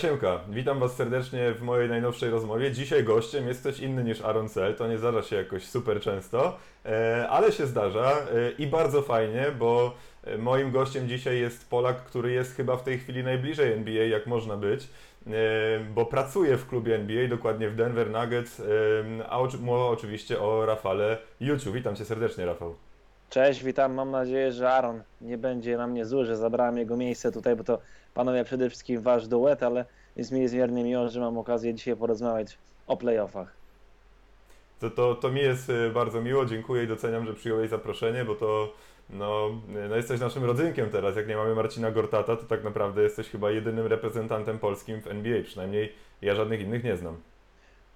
Siemka. Witam Was serdecznie w mojej najnowszej rozmowie. Dzisiaj gościem jest ktoś inny niż Aaron Cell. To nie zdarza się jakoś super często, e, ale się zdarza e, i bardzo fajnie, bo e, moim gościem dzisiaj jest Polak, który jest chyba w tej chwili najbliżej NBA, jak można być, bo pracuje w klubie NBA, dokładnie w Denver Nuggets, a mowa oczywiście o Rafale Juciu. Witam Cię serdecznie, Rafał. Cześć, witam. Mam nadzieję, że Aaron nie będzie na mnie zły, że zabrałem jego miejsce tutaj, bo to panowie przede wszystkim wasz duet, ale jest mi niezmiernie miło, że mam okazję dzisiaj porozmawiać o playoffach. To, to, to mi jest y, bardzo miło, dziękuję i doceniam, że przyjąłeś zaproszenie, bo to no, no jesteś naszym rodzynkiem teraz. Jak nie mamy Marcina Gortata, to tak naprawdę jesteś chyba jedynym reprezentantem polskim w NBA. Przynajmniej ja żadnych innych nie znam.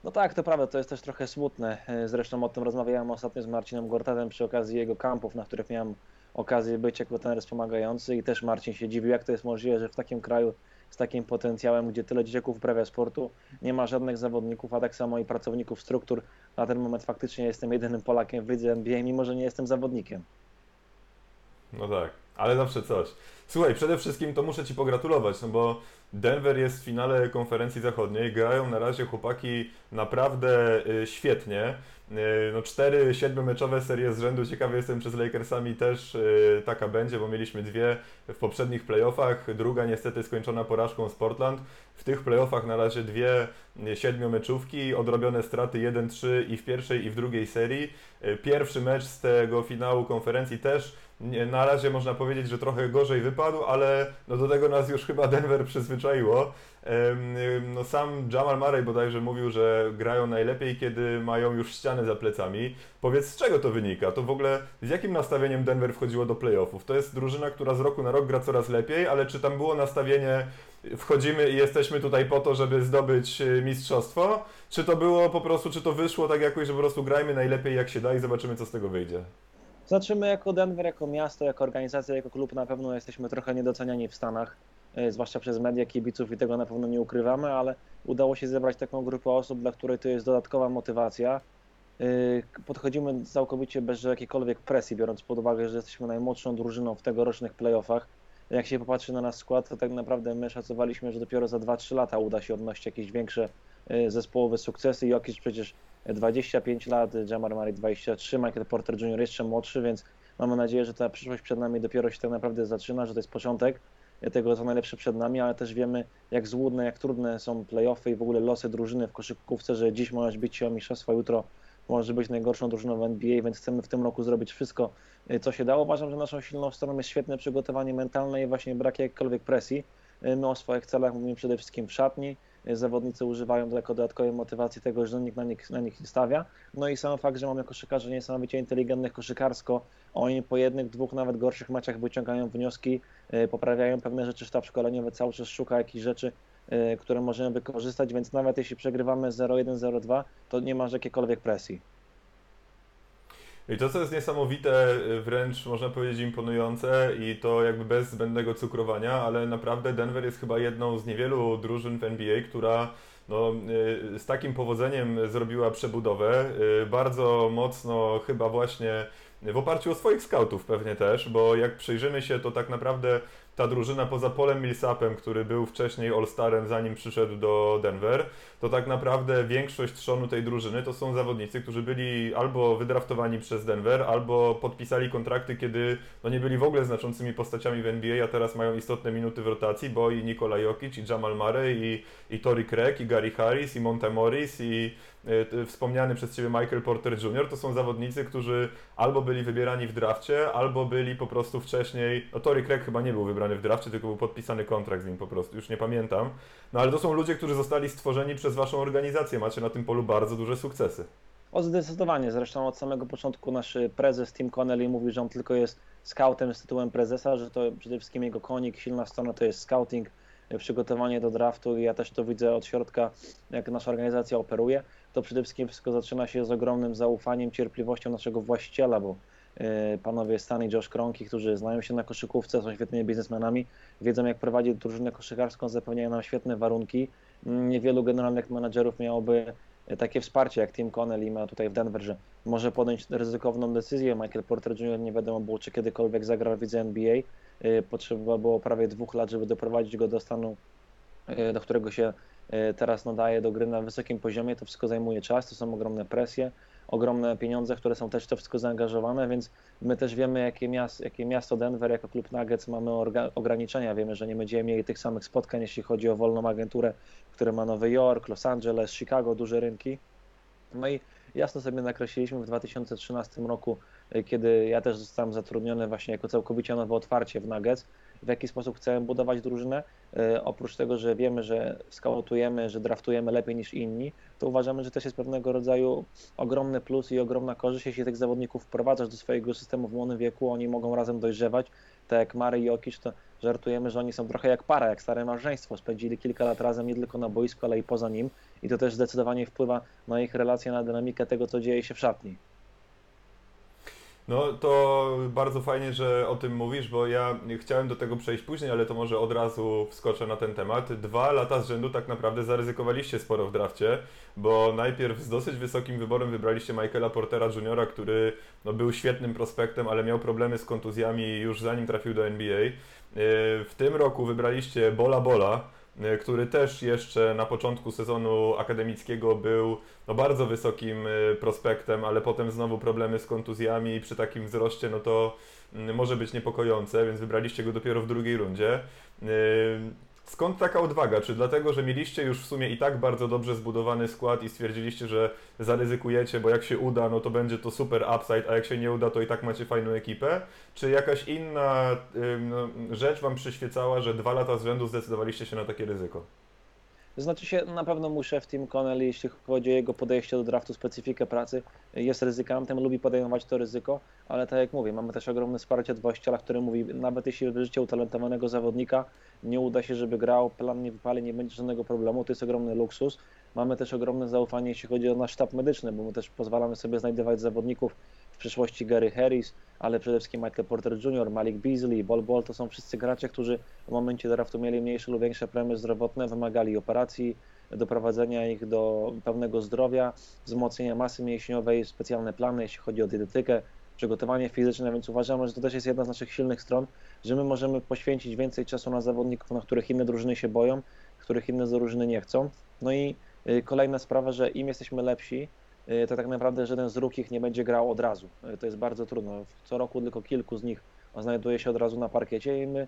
No tak, to prawda, to jest też trochę smutne. E, zresztą o tym rozmawiałem ostatnio z Marcinem Gortatem przy okazji jego kampów, na których miałem okazję być jako trener wspomagający i też Marcin się dziwił, jak to jest możliwe, że w takim kraju z takim potencjałem, gdzie tyle dzieciaków uprawia sportu, nie ma żadnych zawodników, a tak samo i pracowników struktur. Na ten moment faktycznie jestem jedynym Polakiem w lidze NBA, mimo że nie jestem zawodnikiem. No tak, ale zawsze coś. Słuchaj, przede wszystkim to muszę Ci pogratulować, no bo Denver jest w finale konferencji zachodniej, grają na razie chłopaki naprawdę y, świetnie. Y, no cztery siedmiomeczowe serie z rzędu, ciekawy jestem, czy z Lakersami też y, taka będzie, bo mieliśmy dwie w poprzednich playoffach, druga niestety skończona porażką z Portland. W tych playoffach na razie dwie siedmiomeczówki, odrobione straty 1-3 i w pierwszej i w drugiej serii. Pierwszy mecz z tego finału konferencji też na razie można powiedzieć, że trochę gorzej wypadł, ale no do tego nas już chyba Denver przyzwyczaiło. No sam Jamal Murray bodajże mówił, że grają najlepiej, kiedy mają już ścianę za plecami. Powiedz, z czego to wynika? To w ogóle z jakim nastawieniem Denver wchodziło do playoffów? To jest drużyna, która z roku na rok gra coraz lepiej, ale czy tam było nastawienie wchodzimy i jesteśmy tutaj po to, żeby zdobyć y, mistrzostwo? Czy to było po prostu, czy to wyszło tak jakoś, że po prostu grajmy najlepiej jak się da i zobaczymy, co z tego wyjdzie? Znaczy my jako Denver, jako miasto, jako organizacja, jako klub na pewno jesteśmy trochę niedoceniani w Stanach, e, zwłaszcza przez media, kibiców i tego na pewno nie ukrywamy, ale udało się zebrać taką grupę osób, dla której to jest dodatkowa motywacja. E, podchodzimy całkowicie bez jakiejkolwiek presji, biorąc pod uwagę, że jesteśmy najmłodszą drużyną w tegorocznych playoffach. Jak się popatrzy na nasz skład, to tak naprawdę my szacowaliśmy, że dopiero za 2-3 lata uda się odnosić jakieś większe e, zespołowe sukcesy. Jokic przecież 25 lat, Jamar Murray 23, Michael Porter Jr. jeszcze młodszy, więc mamy nadzieję, że ta przyszłość przed nami dopiero się tak naprawdę zaczyna, że to jest początek tego, co najlepsze przed nami, ale też wiemy, jak złudne, jak trudne są playoffy i w ogóle losy drużyny w koszykówce, że dziś możesz bić się o mistrzostwo, jutro może być najgorszą drużyną w NBA, więc chcemy w tym roku zrobić wszystko, co się dało. Uważam, że naszą silną stroną jest świetne przygotowanie mentalne i właśnie brak jakiejkolwiek presji. My o swoich celach mówimy przede wszystkim w szatni, zawodnicy używają jako dodatkowej motywacji tego, że nikt na nich, na nich stawia. No i sam fakt, że mamy koszykarzy niesamowicie inteligentnych koszykarsko, oni po jednych, dwóch, nawet gorszych meczach wyciągają wnioski, e, poprawiają pewne rzeczy, sztab szkoleniowy cały czas szuka jakichś rzeczy, e, które możemy wykorzystać, więc nawet jeśli przegrywamy 0-1, 0-2, to nie ma jakiejkolwiek presji. I to, co jest niesamowite, wręcz można powiedzieć imponujące i to jakby bez zbędnego cukrowania, ale naprawdę Denver jest chyba jedną z niewielu drużyn w NBA, która no, y, z takim powodzeniem zrobiła przebudowę. Y, bardzo mocno chyba właśnie w oparciu o swoich scoutów pewnie też, bo jak przyjrzymy się, to tak naprawdę ta drużyna poza Polem Millsapem, który był wcześniej All-Starem zanim przyszedł do Denver, to tak naprawdę większość trzonu tej drużyny to są zawodnicy, którzy byli albo wydraftowani przez Denver, albo podpisali kontrakty, kiedy no nie byli w ogóle znaczącymi postaciami w NBA, a teraz mają istotne minuty w rotacji, bo i Nikola Jokic, i Jamal Murray, i, i Tory Craig, i Gary Harris, i Monte Morris, i wspomniany przez Ciebie Michael Porter Jr. To są zawodnicy, którzy albo byli wybierani w drafcie, albo byli po prostu wcześniej, no Tory Craig chyba nie był wybrany w drafcie, tylko był podpisany kontrakt z nim po prostu, już nie pamiętam. No ale to są ludzie, którzy zostali stworzeni przez Waszą organizację, macie na tym polu bardzo duże sukcesy. O zdecydowanie, zresztą od samego początku nasz prezes Tim Connelly mówił, że on tylko jest scoutem z tytułem prezesa, że to przede wszystkim jego konik, silna strona to jest scouting, przygotowanie do draftu i ja też to widzę od środka, jak nasza organizacja operuje, to przede wszystkim wszystko zaczyna się z ogromnym zaufaniem, cierpliwością naszego właściciela, bo E, panowie Stan i Josh Kronki, którzy znają się na koszykówce, są świetnymi biznesmenami, wiedzą jak prowadzić drużynę koszykarską, zapewniają nam świetne warunki. Mm, niewielu generalnych menadżerów miałoby e, takie wsparcie, jak Tim Connelly ma tutaj w Denver, że może podjąć ryzykowną decyzję. Michael Porter Jr. nie wiadomo było, czy kiedykolwiek zagrał w lidze NBA. E, potrzeba było prawie dwóch lat, żeby doprowadzić go do stanu do którego się teraz nadaje do gry na wysokim poziomie, to wszystko zajmuje czas, to są ogromne presje, ogromne pieniądze, które są też w to wszystko zaangażowane, więc my też wiemy, jakie miasto, jakie miasto Denver jako klub Nuggets mamy ograniczenia. Wiemy, że nie będziemy mieli tych samych spotkań, jeśli chodzi o wolną agenturę, które ma Nowy Jork, Los Angeles, Chicago, duże rynki. No i jasno sobie nakreśliliśmy w 2013 roku, y, kiedy ja też zostałem zatrudniony właśnie jako całkowicie nowe otwarcie w Nuggets, w jaki sposób chcemy budować drużynę. E, oprócz tego, że wiemy, że skautujemy, że draftujemy lepiej niż inni, to uważamy, że też jest pewnego rodzaju ogromny plus i ogromna korzyść, jeśli tych zawodników wprowadzasz do swojego systemu w młodym wieku, oni mogą razem dojrzewać. Tak jak Mary i Jokic, to żartujemy, że oni są trochę jak para, jak stare małżeństwo. Spędzili kilka lat razem nie tylko na boisku, ale i poza nim i to też zdecydowanie wpływa na ich relacje, na dynamikę tego, co dzieje się w szatni. No to bardzo fajnie, że o tym mówisz, bo ja chciałem do tego przejść później, ale to może od razu wskoczę na ten temat. Dwa lata z rzędu tak naprawdę zaryzykowaliście sporo w drafcie, bo najpierw z dosyć wysokim wyborem wybraliście Michaela Portera Jr., który no, był świetnym prospektem, ale miał problemy z kontuzjami już zanim trafił do NBA. Yy, w tym roku wybraliście Bola Bola, E, który też jeszcze na początku sezonu akademickiego był no, bardzo wysokim e, prospektem, ale potem znowu problemy z kontuzjami i przy takim wzroście no to mm, może być niepokojące, więc wybraliście go dopiero w drugiej rundzie. Skąd taka odwaga? Czy dlatego, że mieliście już w sumie i tak bardzo dobrze zbudowany skład i stwierdziliście, że zaryzykujecie, bo jak się uda, no to będzie to super upside, a jak się nie uda, to i tak macie fajną ekipę? Czy jakaś inna no, rzecz Wam przyświecała, że dwa lata z rzędu zdecydowaliście się na takie ryzyko? Znaczy się, na pewno mój szef Tim Connelly, jeśli chodzi o jego podejście do draftu, specyfikę pracy, jest ryzykantem, lubi podejmować to ryzyko, ale tak jak mówię, mamy też ogromne wsparcie od właściciela, który mówi, nawet jeśli wybierzecie utalentowanego zawodnika, nie uda się, żeby grał, plan nie wypali, nie będzie żadnego problemu, to jest ogromny luksus. Mamy też ogromne zaufanie, jeśli chodzi o nasz sztab medyczny, bo my też pozwalamy sobie znajdować zawodników w przyszłości Gary Harris, ale przede wszystkim Michael Porter Jr., Malik Beasley, Bol Bol, to są wszyscy gracze, którzy w momencie draftu mieli mniejsze lub większe problemy zdrowotne, wymagali operacji, doprowadzenia ich do pełnego zdrowia, wzmocnienia masy mięśniowej, specjalne plany, jeśli chodzi o dietetykę, przygotowanie fizyczne, więc uważamy, że to też jest jedna z naszych silnych stron, że my możemy poświęcić więcej czasu na zawodników, na których inne drużyny się boją, których inne drużyny nie chcą. No i y, kolejna sprawa, że im jesteśmy lepsi, to tak naprawdę żaden z rukich nie będzie grał od razu. Y, to jest bardzo trudno. Co roku tylko kilku z nich znajduje się od razu na parkiecie i my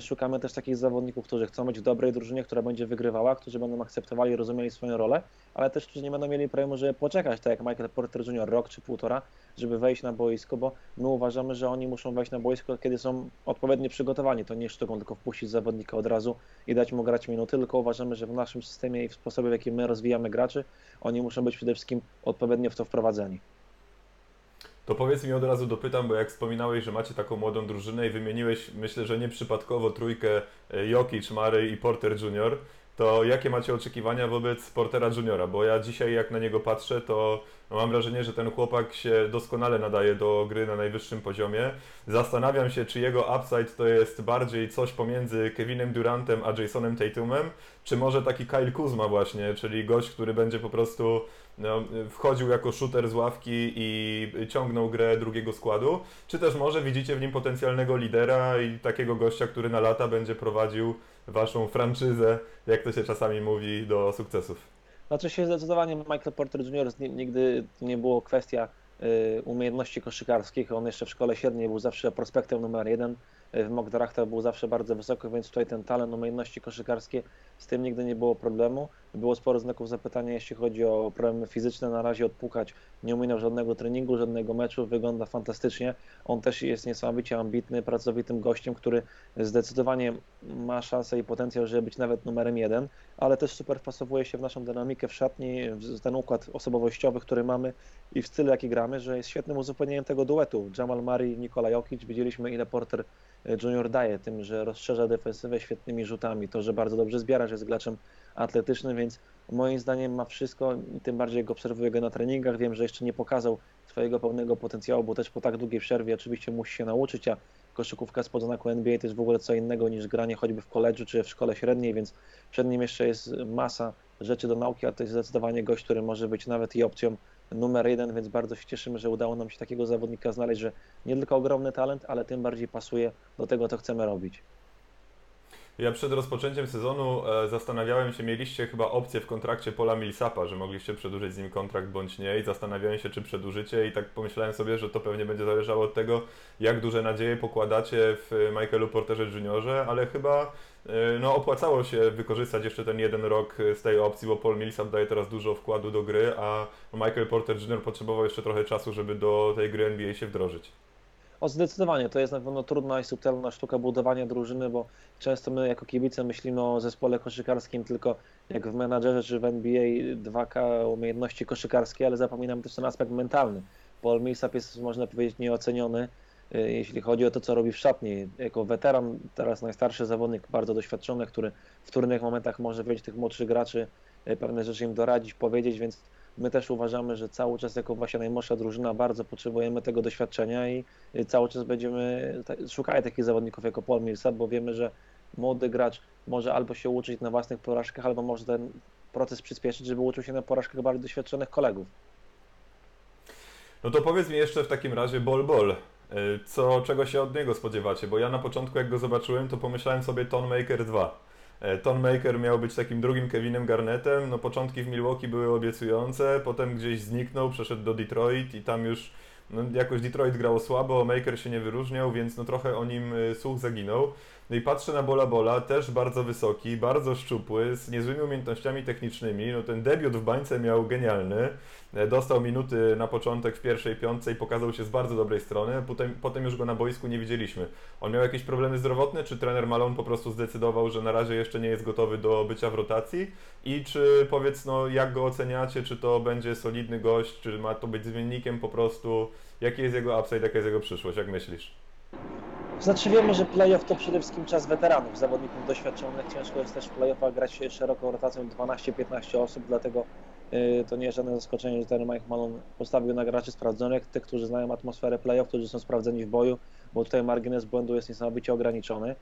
szukamy też takich zawodników, którzy chcą być w dobrej drużynie, która będzie wygrywała, którzy będą akceptowali rozumieli swoją rolę, ale też którzy nie będą mieli problemu, żeby poczekać, tak jak Michael Porter Jr. rok czy półtora, żeby wejść na boisko, bo my uważamy, że oni muszą wejść na boisko, kiedy są odpowiednio przygotowani. To nie sztuką tylko wpuścić zawodnika od razu i dać mu grać minuty, tylko uważamy, że w naszym systemie i w sposobie, w jaki my rozwijamy graczy, oni muszą być przede wszystkim odpowiednio w to wprowadzeni. To powiedz mi od razu dopytam, bo jak wspominałeś, że macie taką młodą drużynę i wymieniłeś, myślę, że nieprzypadkowo trójkę e, Jokic, Mary i Porter Jr., to jakie macie oczekiwania wobec Portera Juniora? Bo ja dzisiaj jak na niego patrzę, to mam wrażenie, że ten chłopak się doskonale nadaje do gry na najwyższym poziomie. Zastanawiam się, czy jego upside to jest bardziej coś pomiędzy Kevinem Durantem a Jasonem Tatumem, czy może taki Kyle Kuzma właśnie, czyli gość, który będzie po prostu no, wchodził jako shooter z ławki i ciągnął grę drugiego składu, czy też może widzicie w nim potencjalnego lidera i takiego gościa, który na lata będzie prowadził waszą franczyzę, jak to się czasami mówi, do sukcesów? Znaczy się zdecydowanie Michael Porter Jr. nigdy nie było kwestia y, umiejętności koszykarskich. On jeszcze w szkole średniej był zawsze prospektem numer jeden. W mock był zawsze bardzo wysoko, więc tutaj ten talent, umiejętności koszykarskie, z tym nigdy nie było problemu. Było sporo znaków zapytania, jeśli chodzi o problemy fizyczne. Na razie odpukać nie umiał żadnego treningu, żadnego meczu, wygląda fantastycznie. On też jest niesamowicie ambitny, pracowitym gościem, który zdecydowanie ma szansę i potencjał, żeby być nawet numerem jeden, ale też super wpasowuje się w naszą dynamikę w szatni, w ten układ osobowościowy, który mamy i w stylu, jaki gramy, że jest świetnym uzupełnieniem tego duetu. Jamal Murray, Nikola Jokic, widzieliśmy ile Porter Junior daje tym, że rozszerza defensywę świetnymi rzutami, to, że bardzo dobrze zbiera, że jest graczem atletycznym, więc moim zdaniem ma wszystko, tym bardziej jak obserwuję go na treningach, wiem, że jeszcze nie pokazał swojego pełnego potencjału, bo też po tak długiej przerwie oczywiście musi się nauczyć, a koszykówka spod znaku NBA to jest w ogóle co innego niż granie choćby w koledżu czy w szkole średniej, więc przed nim jeszcze jest masa rzeczy do nauki, a to jest zdecydowanie gość, który może być nawet i opcją numer jeden, więc bardzo się cieszymy, że udało nam się takiego zawodnika znaleźć, że nie tylko ogromny talent, ale tym bardziej pasuje do tego, co chcemy robić. Ja przed rozpoczęciem sezonu e, zastanawiałem się, mieliście chyba opcję w kontrakcie Pola Millsapa, że mogliście przedłużyć z nim kontrakt bądź nie i zastanawiałem się, czy przedłużycie i tak pomyślałem sobie, że to pewnie będzie zależało od tego, jak duże nadzieje pokładacie w Michaelu Porterze Juniorze, ale chyba e, no, opłacało się wykorzystać jeszcze ten jeden rok z tej opcji, bo Paul Millsap daje teraz dużo wkładu do gry, a Michael Porter Jr. potrzebował jeszcze trochę czasu, żeby do tej gry NBA się wdrożyć. O, zdecydowanie, to jest na pewno trudna i subtelna sztuka budowania drużyny, bo często my jako kibice myślimy o zespole koszykarskim tylko jak w menadżerze czy w NBA 2K umiejętności koszykarskie, ale zapominamy też ten aspekt mentalny. Paul Millsap jest, można powiedzieć, nieoceniony, y, jeśli chodzi o to, co robi w szatni. Jako weteran, teraz najstarszy zawodnik, bardzo doświadczony, który w trudnych momentach może wiedzieć tych młodszych graczy, y, pewne rzeczy im doradzić, powiedzieć, więc My też uważamy, że cały czas jako właśnie najmłodsza drużyna bardzo potrzebujemy tego doświadczenia i cały czas będziemy szukali takich zawodników jako Paul Millsap, bo wiemy, że młody gracz może albo się uczyć na własnych porażkach, albo może ten proces przyspieszyć, żeby uczył się na porażkach bardziej doświadczonych kolegów. No to powiedz mi jeszcze w takim razie Bol Bol. E, co, czego się od niego spodziewacie? Bo ja na początku jak go zobaczyłem, to pomyślałem sobie Ton Maker 2 E, Ton Maker miał być takim drugim Kevinem Garnettem. No początki w Milwaukee były obiecujące, potem gdzieś zniknął, przeszedł do Detroit i tam już no, jakoś Detroit grało słabo, Maker się nie wyróżniał, więc no trochę o nim e, słuch zaginął. No i patrzę na Bola Bola, też bardzo wysoki, bardzo szczupły, z niezłymi umiejętnościami technicznymi. No ten debiut w bańce miał genialny. E, dostał minuty na początek w pierwszej piątce i pokazał się z bardzo dobrej strony. Potem, potem już go na boisku nie widzieliśmy. On miał jakieś problemy zdrowotne, czy trener Malone po prostu zdecydował, że na razie jeszcze nie jest gotowy do bycia w rotacji? I czy powiedz, no jak go oceniacie, czy to będzie solidny gość, czy ma to być zmiennikiem po prostu? Jaki jest jego upside, jaka jest jego przyszłość, jak myślisz? Znaczy wiemy, że playoff to przede wszystkim czas weteranów, zawodników doświadczonych. Ciężko jest też w playoffach grać szeroką rotacją 12-15 osób, dlatego y, to nie jest żadne zaskoczenie, że ten Mike Malone postawił na graczy sprawdzonych, tych, którzy znają atmosferę playoff, którzy są sprawdzeni w boju, bo tutaj margines błędu jest niesamowicie ograniczony.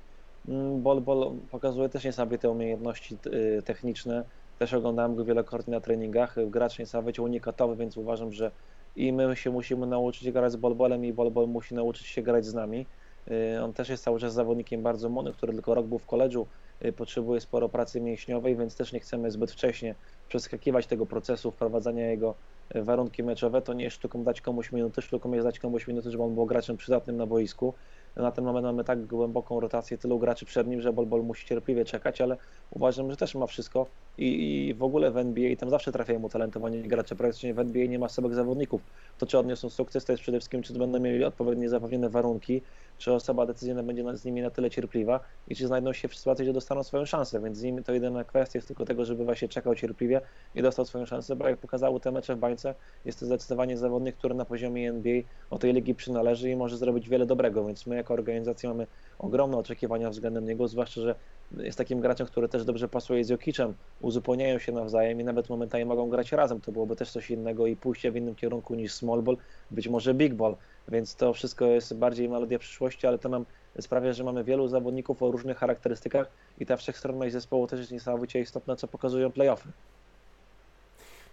Mm, Bol Bol pokazuje też niesamowite umiejętności y, techniczne, też oglądałem go wielokrotnie na treningach. Gracz niesamowicie unikatowy, więc uważam, że i my się musimy nauczyć grać z Bolbolem i Bolbol musi nauczyć się grać z nami. Y, on też jest cały czas zawodnikiem bardzo młodym, który tylko rok był w koledżu, y, potrzebuje sporo pracy mięśniowej, więc też nie chcemy zbyt wcześnie przeskakiwać tego procesu wprowadzania jego y, warunki meczowe. To nie jest sztuką dać komuś minuty, sztuką jest dać komuś minuty, żeby on był graczem przydatnym na boisku. Na ten moment mamy tak głęboką rotację, tylu graczy przed nim, że Bolbol musi cierpliwie czekać, ale uważam, że też ma wszystko i, i w ogóle w NBA tam zawsze trafiają mu talentowani gracze. Praktycznie w NBA nie ma sebek zawodników. To, czy odniosą sukces, to jest przede wszystkim, czy będą mieli odpowiednie zapewnione warunki, czy osoba decyzyjna będzie z nimi na tyle cierpliwa i czy znajdą się w sytuacji, gdzie dostaną swoją szansę, więc z nimi to jedyna kwestia jest tylko tego, żeby właśnie czekał cierpliwie i dostał swoją szansę, bo jak pokazały te mecze w bańce, jest to zdecydowanie zawodnik, który na poziomie NBA o tej ligi przynależy i może zrobić wiele dobrego, więc my jako organizacja mamy ogromne oczekiwania względem niego, zwłaszcza, że jest takim graczem, który też dobrze pasuje z Jokiczem, uzupełniają się nawzajem i nawet momentami mogą grać razem, to byłoby też coś innego i pójście w innym kierunku niż small ball, być może big ball, więc to wszystko jest bardziej melodia przyszłości, ale to nam sprawia, że mamy wielu zawodników o różnych charakterystykach i ta wszechstronność zespołu też jest niesamowicie istotna, co pokazują playoffy.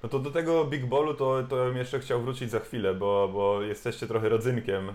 No to do tego Big Ballu to, to bym jeszcze chciał wrócić za chwilę, bo, bo jesteście trochę rodzynkiem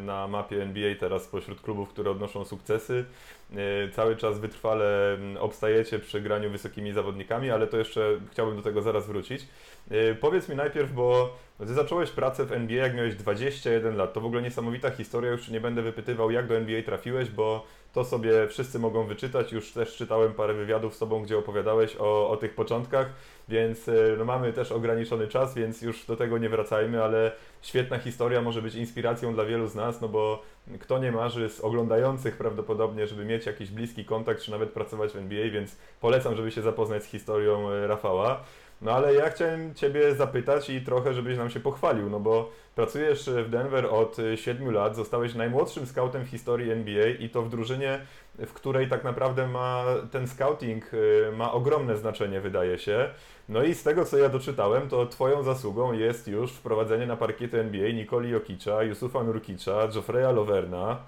na mapie NBA teraz pośród klubów, które odnoszą sukcesy. E, cały czas wytrwale obstajecie przy graniu wysokimi zawodnikami, ale to jeszcze chciałbym do tego zaraz wrócić. E, powiedz mi najpierw, bo ty zacząłeś pracę w NBA jak miałeś 21 lat. To w ogóle niesamowita historia, już nie będę wypytywał jak do NBA trafiłeś, bo to sobie wszyscy mogą wyczytać. Już też czytałem parę wywiadów z Tobą, gdzie opowiadałeś o, o tych początkach, więc e, no, mamy też ograniczony czas, więc już do tego nie wracajmy, ale świetna historia może być inspiracją dla wielu z nas, no bo kto nie marzy z oglądających prawdopodobnie, żeby mieć jakiś bliski kontakt, czy nawet pracować w NBA, więc polecam, żeby się zapoznać z historią e, Rafała. No ale ja chciałem Ciebie zapytać i trochę, żebyś nam się pochwalił, no bo pracujesz w Denver od 7 lat, zostałeś najmłodszym scoutem w historii NBA i to w drużynie, w której tak naprawdę ma ten scouting y, ma ogromne znaczenie, wydaje się. No i z tego, co ja doczytałem, to Twoją zasługą jest już wprowadzenie na parkiety NBA Nikoli Jokicza, Yusufa Nurkicza, Geoffreya Loverna,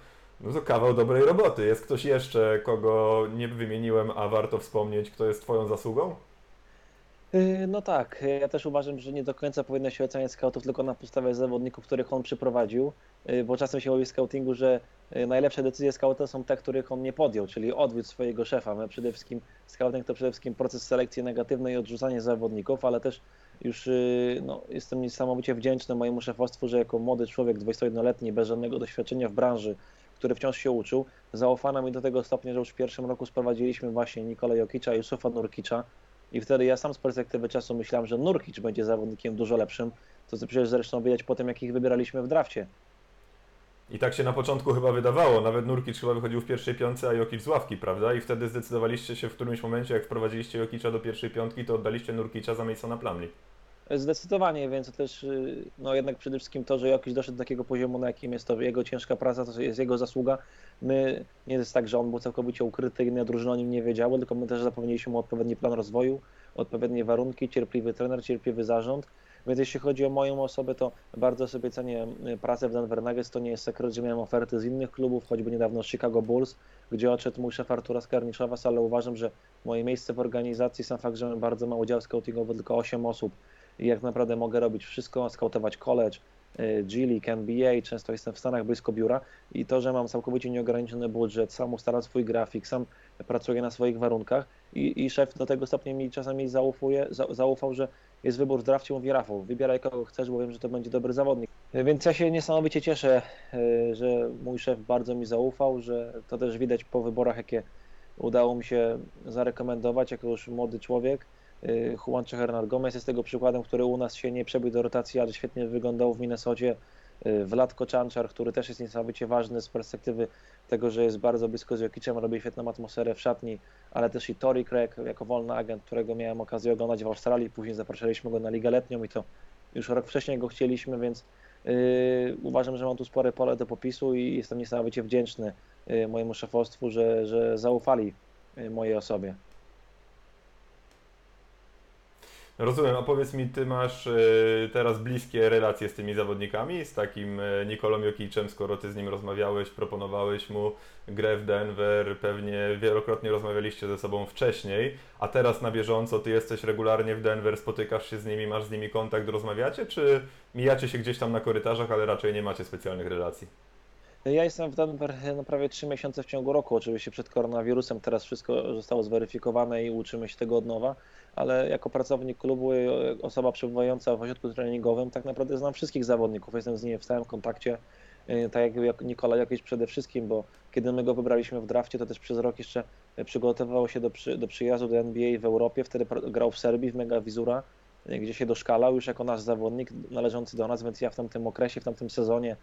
no to kawał dobrej roboty. Jest ktoś jeszcze, kogo nie wymieniłem, a warto wspomnieć, kto jest Twoją zasługą? Yy, no tak, ja też uważam, że nie do końca powinno się oceniać scoutów tylko na podstawie zawodników, których on przyprowadził, yy, bo czasem się mówi w scoutingu, że najlepsze decyzje scouta są te, których on nie podjął, czyli odwód swojego szefa. My przede wszystkim, scouting to przede wszystkim proces selekcji negatywnej i odrzucanie zawodników, ale też już no, jestem niesamowicie wdzięczny mojemu szefostwu, że jako młody człowiek, 21-letni, bez żadnego doświadczenia w branży, który wciąż się uczył, zaufano mi do tego stopnia, że już w pierwszym roku sprowadziliśmy właśnie Nikola Jokicza i Yusufa Nurkicza, i wtedy ja sam z perspektywy czasu myślałem, że Nurkic będzie zawodnikiem dużo lepszym, to co przecież zresztą widać po tym, jakich wybieraliśmy w drafcie. I tak się na początku chyba wydawało. Nawet Nurkic chyba wychodził w pierwszej piątce, a Jokic z ławki, prawda? I wtedy zdecydowaliście się w którymś momencie, jak wprowadziliście Jokicza do pierwszej piątki, to oddaliście Nurkicza za Masona Plumlee. Zdecydowanie, więc też y, no jednak przede wszystkim to, że Jokic doszedł do takiego poziomu, na jakim jest to jego ciężka praca, to jest jego zasługa. My, nie jest tak, że on był całkowicie ukryty, inne drużyny o nim nie wiedziały, tylko my też zapewniliśmy mu odpowiedni plan rozwoju, odpowiednie warunki, cierpliwy trener, cierpliwy zarząd. Więc jeśli chodzi o moją osobę, to bardzo sobie cenię y, pracę w Denver Nuggets. To nie jest sekret, że miałem oferty z innych klubów, choćby niedawno Chicago Bulls, gdzie odszedł mój szef Artura Skarniczowas, ale uważam, że moje miejsce w organizacji, sam fakt, że mam bardzo mały dział scoutingowy, tylko 8 osób i jak naprawdę mogę robić wszystko, skautować college, y, G League, NBA, często jestem w Stanach blisko biura i to, że mam całkowicie nieograniczony budżet, sam ustalam swój grafik, sam pracuję na swoich warunkach i, i szef do tego stopnia mi czasami zaufuje, za, zaufał, że jest wybór w drafcie, mówi Rafał, wybieraj kogo chcesz, bo wiem, że to będzie dobry zawodnik. Więc ja się niesamowicie cieszę, y, że mój szef bardzo mi zaufał, że to też widać po wyborach, jakie udało mi się zarekomendować jako już młody człowiek. Y, Juancho Hernán Gomez jest tego przykładem, który u nas się nie przebił do rotacji, ale świetnie wyglądał w Minnesocie. Y, Wladko Czanczar, który też jest niesamowicie ważny z perspektywy tego, że jest bardzo blisko z Jokicem, robi świetną atmosferę w szatni, ale też i Tori Craig jako wolny agent, którego miałem okazję oglądać w Australii, później zapraszaliśmy go na Ligę Letnią i to już rok wcześniej go chcieliśmy, więc yy, uważam, że mam tu spore pole do popisu i jestem niesamowicie wdzięczny yy, mojemu szefostwu, że, że zaufali mojej osobie. Rozumiem, a powiedz mi, ty masz y, teraz bliskie relacje z tymi zawodnikami, z takim y, Nikolą Jokiczem, skoro ty z nim rozmawiałeś, proponowałeś mu grę w Denver, pewnie wielokrotnie rozmawialiście ze sobą wcześniej, a teraz na bieżąco ty jesteś regularnie w Denver, spotykasz się z nimi, masz z nimi kontakt, rozmawiacie, czy mijacie się gdzieś tam na korytarzach, ale raczej nie macie specjalnych relacji? Ja jestem w Denver no prawie 3 miesiące w ciągu roku, oczywiście przed koronawirusem, teraz wszystko zostało zweryfikowane i uczymy się tego od nowa, ale jako pracownik klubu osoba przebywająca w ośrodku treningowym tak naprawdę znam wszystkich zawodników, jestem z nimi w stałym kontakcie, y, tak jak Nikola jakiś przede wszystkim, bo kiedy my go wybraliśmy w drafcie, to też przez rok jeszcze przygotowywał się do, przy, do przyjazdu do NBA w Europie, wtedy grał w Serbii, w Mega Vizura, y, gdzie się doszkalał już jako nasz zawodnik należący do nas, więc ja w tamtym okresie, w tamtym sezonie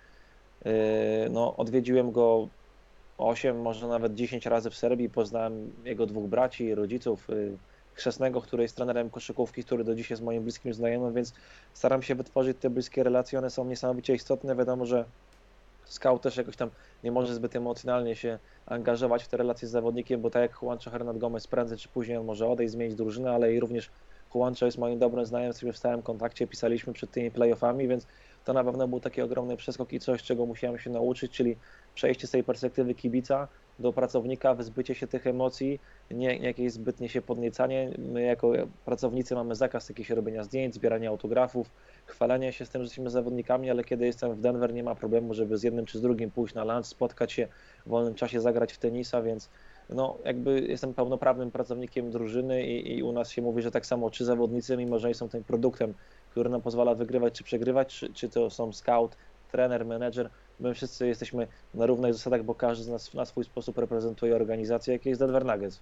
no, odwiedziłem go 8, może nawet 10 razy w Serbii, poznałem jego dwóch braci, rodziców, chrzestnego, który jest trenerem koszykówki, który do dzisiaj jest moim bliskim znajomym, więc staram się wytworzyć te bliskie relacje, one są niesamowicie istotne. Wiadomo, że scout też jakoś tam nie może zbyt emocjonalnie się angażować w te relacje z zawodnikiem, bo tak jak Juancho Hernand Gomez prędzej czy później on może odejść, zmienić drużynę, ale i również Juancho jest moim dobrym znajomym, jesteśmy w stałym kontakcie, pisaliśmy przed tymi playoffami, więc to na pewno był taki ogromny przeskok i coś, czego musiałem się nauczyć, czyli przejście z tej perspektywy kibica do pracownika, wyzbycie się tych emocji, nie, nie jakieś zbytnie się podniecanie. My jako pracownicy mamy zakaz jakiegoś robienia zdjęć, zbierania autografów, chwalenia się z tym, że jesteśmy zawodnikami, ale kiedy jestem w Denver nie ma problemu, żeby z jednym czy z drugim pójść na lunch, spotkać się w wolnym czasie, zagrać w tenisa, więc no, jakby jestem pełnoprawnym pracownikiem drużyny i, i, u nas się mówi, że tak samo czy zawodnicy, mimo że nie są tym produktem, który nam pozwala wygrywać czy przegrywać, czy, czy to są scout, trener, menedżer, my wszyscy jesteśmy na równych zasadach, bo każdy z nas na swój sposób reprezentuje organizację, jakiej jest Denver Nuggets.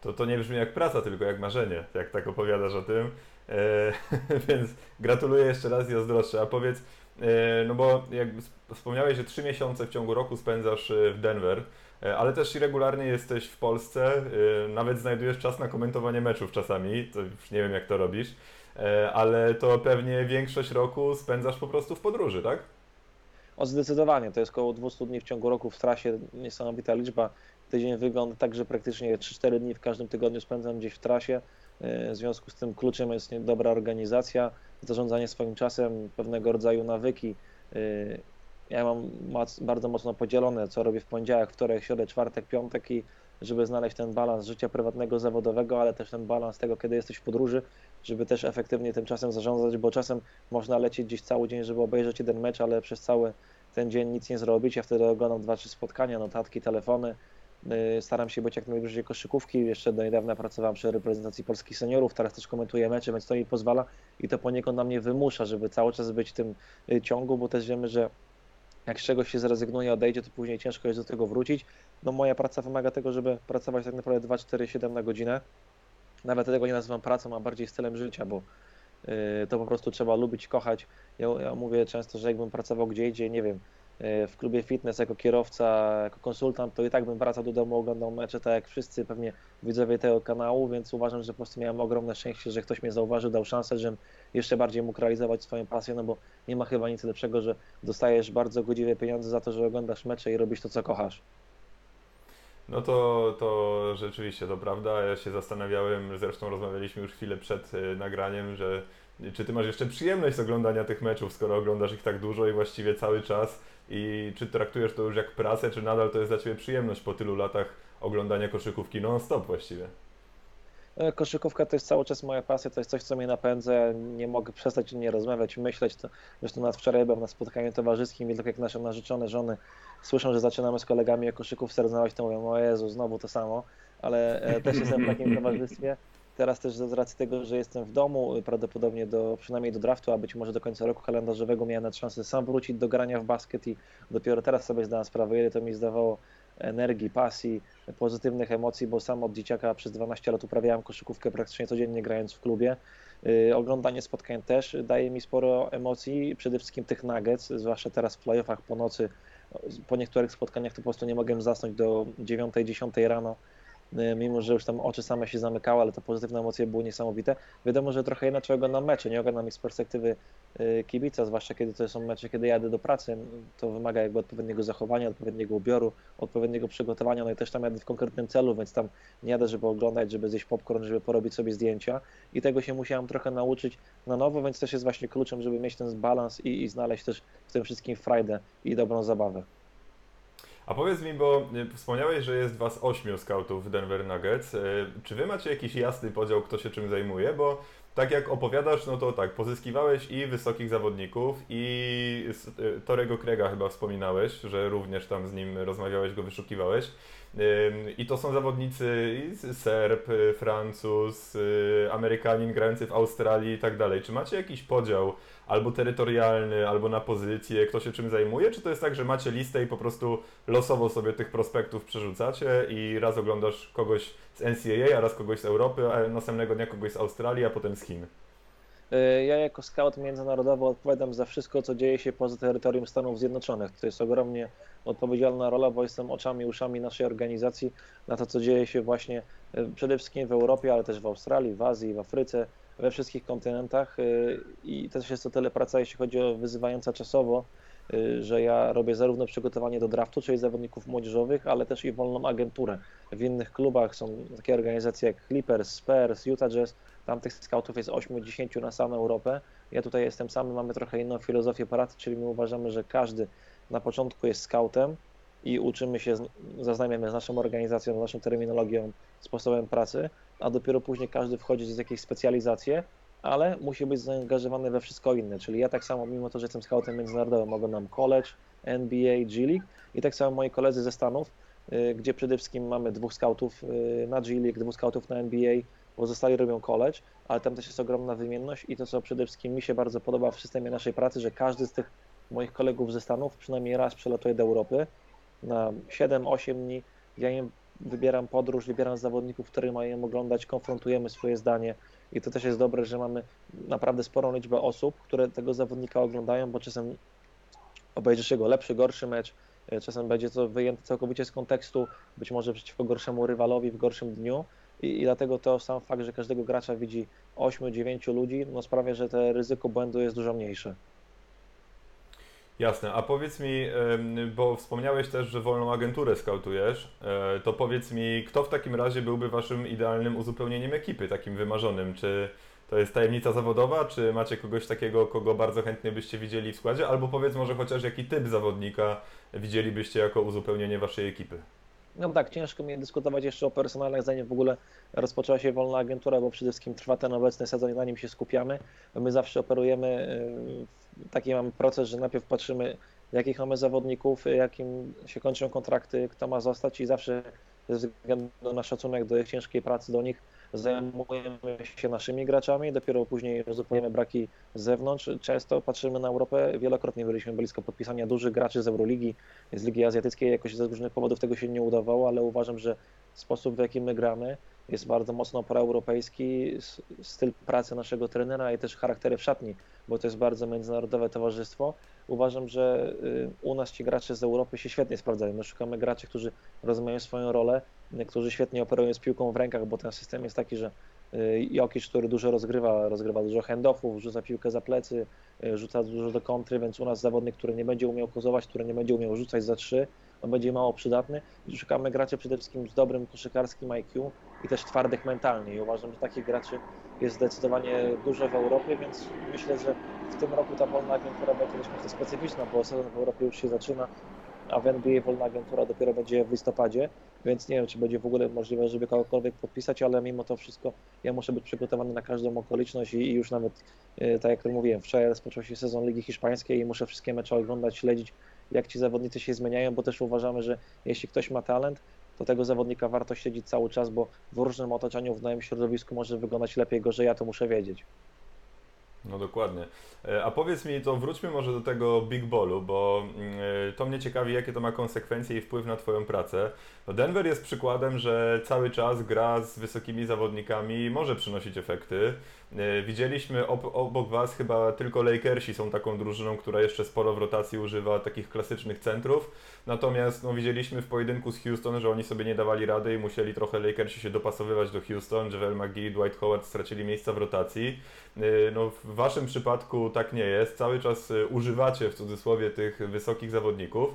To, to nie brzmi jak praca, tylko jak marzenie, jak tak opowiadasz o tym. E, więc gratuluję jeszcze raz i zazdroszczę. A powiedz, e, no bo jak wspomniałeś, że trzy miesiące w ciągu roku spędzasz e, w Denver, e, ale też regularnie jesteś w Polsce, nawet znajdujesz czas na komentowanie meczów czasami, to już nie wiem jak to robisz, ale to pewnie większość roku spędzasz po prostu w podróży, tak? O zdecydowanie, to jest około 200 dni w ciągu roku w trasie, niesamowita liczba. Tydzień wygląda tak, że praktycznie 3-4 dni w każdym tygodniu spędzam gdzieś w trasie. W związku z tym kluczem jest dobra organizacja, zarządzanie swoim czasem, pewnego rodzaju nawyki. Ja mam bardzo mocno podzielone, co robię w poniedziałek, wtorek, środę, czwartek, piątek i żeby znaleźć ten balans życia prywatnego, zawodowego, ale też ten balans tego, kiedy jesteś w podróży, żeby też efektywnie tym czasem zarządzać, bo czasem można lecieć gdzieś cały dzień, żeby obejrzeć jeden mecz, ale przez cały ten dzień nic nie zrobić. Ja wtedy oglądam dwa, trzy spotkania, notatki, telefony. Y, staram się być jak najbliżej koszykówki. Jeszcze do niedawna pracowałem przy reprezentacji polskich seniorów, teraz też komentuję mecze, więc to mi pozwala i to poniekąd na mnie wymusza, żeby cały czas być w tym y, ciągu, bo też wiemy, że jak z czegoś się zrezygnuje, odejdzie, to później ciężko jest do tego wrócić. No moja praca wymaga tego, żeby pracować tak naprawdę 2, 4, 7 na godzinę. Nawet tego nie nazywam pracą, a bardziej stylem życia, bo y, to po prostu trzeba lubić, kochać. Ja, ja mówię często, że jakbym pracował gdzie indziej, nie wiem, y, w klubie fitness jako kierowca, jako konsultant, to i tak bym wracał do domu, oglądał mecze, tak jak wszyscy pewnie widzowie tego kanału, więc uważam, że po prostu miałem ogromne szczęście, że ktoś mnie zauważył, dał szansę, żebym jeszcze bardziej mógł realizować swoją pasję, no bo nie ma chyba nic lepszego, że dostajesz bardzo godziwe pieniądze za to, że oglądasz mecze i robisz to, co kochasz. No to, to rzeczywiście to prawda. Ja się zastanawiałem, zresztą rozmawialiśmy już chwilę przed y, nagraniem, że czy ty masz jeszcze przyjemność z oglądania tych meczów, skoro oglądasz ich tak dużo i właściwie cały czas i czy traktujesz to już jak pracę, czy nadal to jest dla ciebie przyjemność po tylu latach oglądania koszykówki non-stop właściwie? E, koszykówka to jest cały czas moja pasja, to jest coś, co mnie napędza. Nie mogę przestać nie rozmawiać, myśleć. Zresztą nawet wczoraj byłem na spotkaniu towarzyskim i tylko jak nasze narzeczone żony słyszą, że zaczynamy z kolegami o koszykówce rozmawiać, to mówią, o Jezu, znowu to samo, ale e, też jestem w takim towarzystwie. Teraz też z racji tego, że jestem w domu, prawdopodobnie do, przynajmniej do draftu, a być może do końca roku kalendarzowego miałem szansę sam wrócić do grania w basket i dopiero teraz sobie zdałem sprawę, ile to mi zdawało energii, pasji, pozytywnych emocji, bo sam od dzieciaka przez 12 lat uprawiałem koszykówkę praktycznie codziennie grając w klubie. Y, oglądanie spotkań też daje mi sporo emocji, przede wszystkim tych nuggets, zwłaszcza teraz w playoffach po nocy. Po niektórych spotkaniach to po prostu nie mogłem zasnąć do 9-10 rano mimo że już tam oczy same się zamykały, ale te pozytywne emocje były niesamowite. Wiadomo, że trochę inaczej oglądam mecze, nie oglądam ich z perspektywy y, kibica, zwłaszcza kiedy to są mecze, kiedy jadę do pracy, to wymaga jakby odpowiedniego zachowania, odpowiedniego ubioru, odpowiedniego przygotowania, no i też tam jadę w konkretnym celu, więc tam nie jadę, żeby oglądać, żeby zjeść popcorn, żeby porobić sobie zdjęcia i tego się musiałem trochę nauczyć na nowo, więc też jest właśnie kluczem, żeby mieć ten balans i, i znaleźć też w tym wszystkim frajdę i dobrą zabawę. A powiedz mi, bo y, wspomniałeś, że jest was ośmiu scoutów w Denver Nuggets. Y, czy wy macie jakiś jasny podział, kto się czym zajmuje? Bo tak jak opowiadasz, no to tak, pozyskiwałeś i wysokich zawodników, i y, Torego Krega chyba wspominałeś, że również tam z nim rozmawiałeś, go wyszukiwałeś. I to są zawodnicy Serb, Francuz, Amerykanin grający w Australii i tak dalej. Czy macie jakiś podział albo terytorialny, albo na pozycję, kto się czym zajmuje? Czy to jest tak, że macie listę i po prostu losowo sobie tych prospektów przerzucacie i raz oglądasz kogoś z NCAA, a raz kogoś z Europy, a następnego dnia kogoś z Australii, a potem z Chin? E, ja jako scout międzynarodowy odpowiadam za wszystko, co dzieje się poza terytorium Stanów Zjednoczonych. To jest ogromnie odpowiedzialna rola, bo jestem oczami, uszami naszej organizacji na to, co dzieje się właśnie e, przede wszystkim w Europie, ale też w Australii, w Azji, w Afryce, we wszystkich kontynentach y, i też jest to tyle praca, jeśli chodzi o wyzywająca czasowo, y, że ja robię zarówno przygotowanie do draftu, czyli zawodników młodzieżowych, ale też i wolną agenturę. W innych klubach są takie organizacje jak Clippers, Spurs, Utah Jazz, tam tych scoutów jest 8-10 na samą Europę. Ja tutaj jestem sam, mamy trochę inną filozofię pracy, czyli my uważamy, że każdy na początku jest scoutem i uczymy się, zaznajmiamy z naszą organizacją, z naszą terminologią, sposobem pracy, a dopiero później każdy wchodzi z jakieś specjalizacje, ale musi być zaangażowany we wszystko inne. Czyli ja tak samo, mimo to, że jestem scoutem międzynarodowym, mogę nam college, NBA, G League i tak samo moi koledzy ze Stanów, y, gdzie przede wszystkim mamy dwóch scoutów y, na G League, dwóch scoutów na NBA, pozostali robią college, ale tam też jest ogromna wymienność i to, co przede wszystkim mi się bardzo podoba w systemie naszej pracy, że każdy z tych moich kolegów ze Stanów przynajmniej raz przelatuje do Europy na 7-8 dni. Ja im wybieram podróż, wybieram zawodników, których mają oglądać, konfrontujemy swoje zdanie i to też jest dobre, że mamy naprawdę sporą liczbę osób, które tego zawodnika oglądają, bo czasem obejrzysz jego lepszy, gorszy mecz, e, czasem będzie to wyjęte całkowicie z kontekstu, być może przeciwko gorszemu rywalowi w gorszym dniu i, i dlatego to sam fakt, że każdego gracza widzi 8-9 ludzi, no sprawia, że to ryzyko błędu jest dużo mniejsze. Jasne, a powiedz mi, bo wspomniałeś też, że wolną agenturę skautujesz, e, to powiedz mi, kto w takim razie byłby waszym idealnym uzupełnieniem ekipy, takim wymarzonym? Czy to jest tajemnica zawodowa, czy macie kogoś takiego, kogo bardzo chętnie byście widzieli w składzie? Albo powiedz może chociaż jaki typ zawodnika widzielibyście jako uzupełnienie waszej ekipy? No tak, ciężko mi dyskutować jeszcze o personalnych, zanim w ogóle rozpoczęła się wolna agentura, bo przede wszystkim trwa ten obecny sezon i na nim się skupiamy. My zawsze operujemy, taki mamy proces, że najpierw patrzymy, jakich mamy zawodników, jakim się kończą kontrakty, kto ma zostać i zawsze ze względu na szacunek do ich ciężkiej pracy do nich zajmujemy się naszymi graczami, dopiero później uzupełniamy braki z zewnątrz. Często patrzymy na Europę, wielokrotnie byliśmy blisko podpisania dużych graczy z Euroligi, z Ligi Azjatyckiej, jakoś ze różnych powodów tego się nie udawało, ale uważam, że sposób w jaki my gramy jest bardzo mocno proeuropejski, styl pracy naszego trenera i też charaktery w szatni, bo to jest bardzo międzynarodowe towarzystwo. Uważam, że y, u nas ci gracze z Europy się świetnie sprawdzają. My szukamy graczy, którzy rozumieją swoją rolę, którzy świetnie operują z piłką w rękach, bo ten system jest taki, że y, Jokic, który dużo rozgrywa, rozgrywa dużo handoffów, rzuca piłkę za plecy, y, rzuca dużo do kontry, więc u nas zawodnik, który nie będzie umiał kozować, który nie będzie umiał rzucać za trzy, on będzie mało przydatny. Szukamy graczy przede wszystkim z dobrym koszykarskim IQ i też twardych mentalnie. I uważam, że takich graczy jest zdecydowanie dużo w Europie, więc myślę, że w tym roku ta wolna agentura będzie dość specyficzna, bo sezon w Europie już się zaczyna, a w NBA wolna agentura dopiero będzie w listopadzie, więc nie wiem, czy będzie w ogóle możliwe, żeby kogokolwiek podpisać, ale mimo to wszystko ja muszę być przygotowany na każdą okoliczność i, już nawet, e, tak jak mówiłem, wczoraj rozpoczął się sezon Ligi Hiszpańskiej i muszę wszystkie mecze oglądać, śledzić, jak ci zawodnicy się zmieniają, bo też uważamy, że jeśli ktoś ma talent, to tego zawodnika warto śledzić cały czas, bo w różnym otoczeniu, w nowym środowisku może wyglądać lepiej, gorzej, ja to muszę wiedzieć. No dokładnie. E, a powiedz mi, to wróćmy może do tego Big Ballu, bo mm, e, to mnie ciekawi, jakie to ma konsekwencje i wpływ na Twoją pracę. No Denver jest przykładem, że cały czas gra z wysokimi zawodnikami może przynosić efekty. E, widzieliśmy obok Was chyba tylko Lakersi są taką drużyną, która jeszcze sporo w rotacji używa takich klasycznych centrów. Natomiast no, widzieliśmy w pojedynku z Houston, że oni sobie nie dawali rady i musieli trochę Lakersi się dopasowywać do Houston. Javel McGee, Dwight Howard stracili miejsca w rotacji. No, w Waszym przypadku tak nie jest. Cały czas używacie w cudzysłowie tych wysokich zawodników.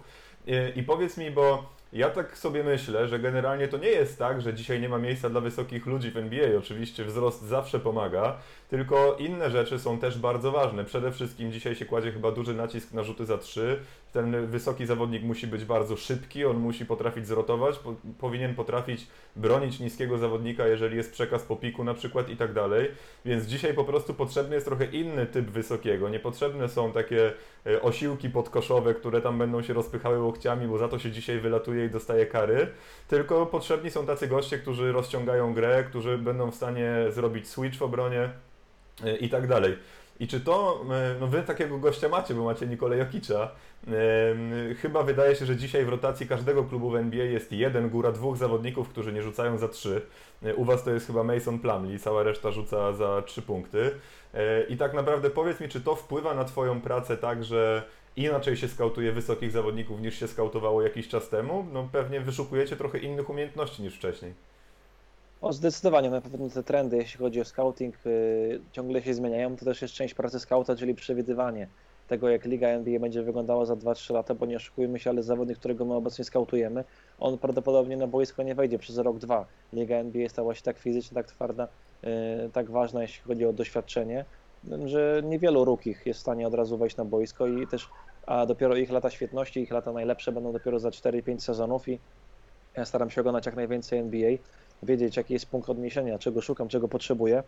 I powiedz mi, bo ja tak sobie myślę, że generalnie to nie jest tak, że dzisiaj nie ma miejsca dla wysokich ludzi w NBA. Oczywiście wzrost zawsze pomaga, tylko inne rzeczy są też bardzo ważne. Przede wszystkim dzisiaj się kładzie chyba duży nacisk na rzuty za trzy. Ten wysoki zawodnik musi być bardzo szybki, on musi potrafić zrotować, po, powinien potrafić bronić niskiego zawodnika, jeżeli jest przekaz po piku na przykład i tak dalej. Więc dzisiaj po prostu potrzebny jest trochę inny typ wysokiego. Niepotrzebne są takie osiłki podkoszowe, które tam będą się rozpychały łokciami, bo za to się dzisiaj wylatuje i dostaje kary. Tylko potrzebni są tacy goście, którzy rozciągają grę, którzy będą w stanie zrobić switch w obronie e, i tak dalej. I czy to, e, no wy takiego gościa macie, bo macie Nikolaj Jokicza. Chyba wydaje się, że dzisiaj w rotacji każdego klubu w NBA jest jeden, góra dwóch zawodników, którzy nie rzucają za trzy. E, u was to jest chyba Mason Plumlee, cała reszta rzuca za trzy punkty. E, I tak naprawdę powiedz mi, czy to wpływa na twoją pracę tak, że inaczej się skautuje wysokich zawodników niż się skautowało jakiś czas temu? No pewnie wyszukujecie trochę innych umiejętności niż wcześniej. O, zdecydowanie na pewno te trendy, jeśli chodzi o scouting, yy, ciągle się zmieniają. To też jest część pracy scouta, czyli przewidywanie tego, jak liga NBA będzie wyglądała za 2-3 lata, bo nie oszukujmy się, ale zawodnik, którego my obecnie skautujemy, on prawdopodobnie na boisko nie wejdzie przez rok, dwa. Liga NBA stała się tak fizycznie, tak twarda, yy, tak ważna, jeśli chodzi o doświadczenie, że niewielu rukich jest w stanie od razu wejść na boisko i też, a dopiero ich lata świetności, ich lata najlepsze będą dopiero za 4-5 sezonów i ja staram się oglądać jak najwięcej NBA wiedzieć, jaki jest punkt odniesienia, czego szukam, czego potrzebuję.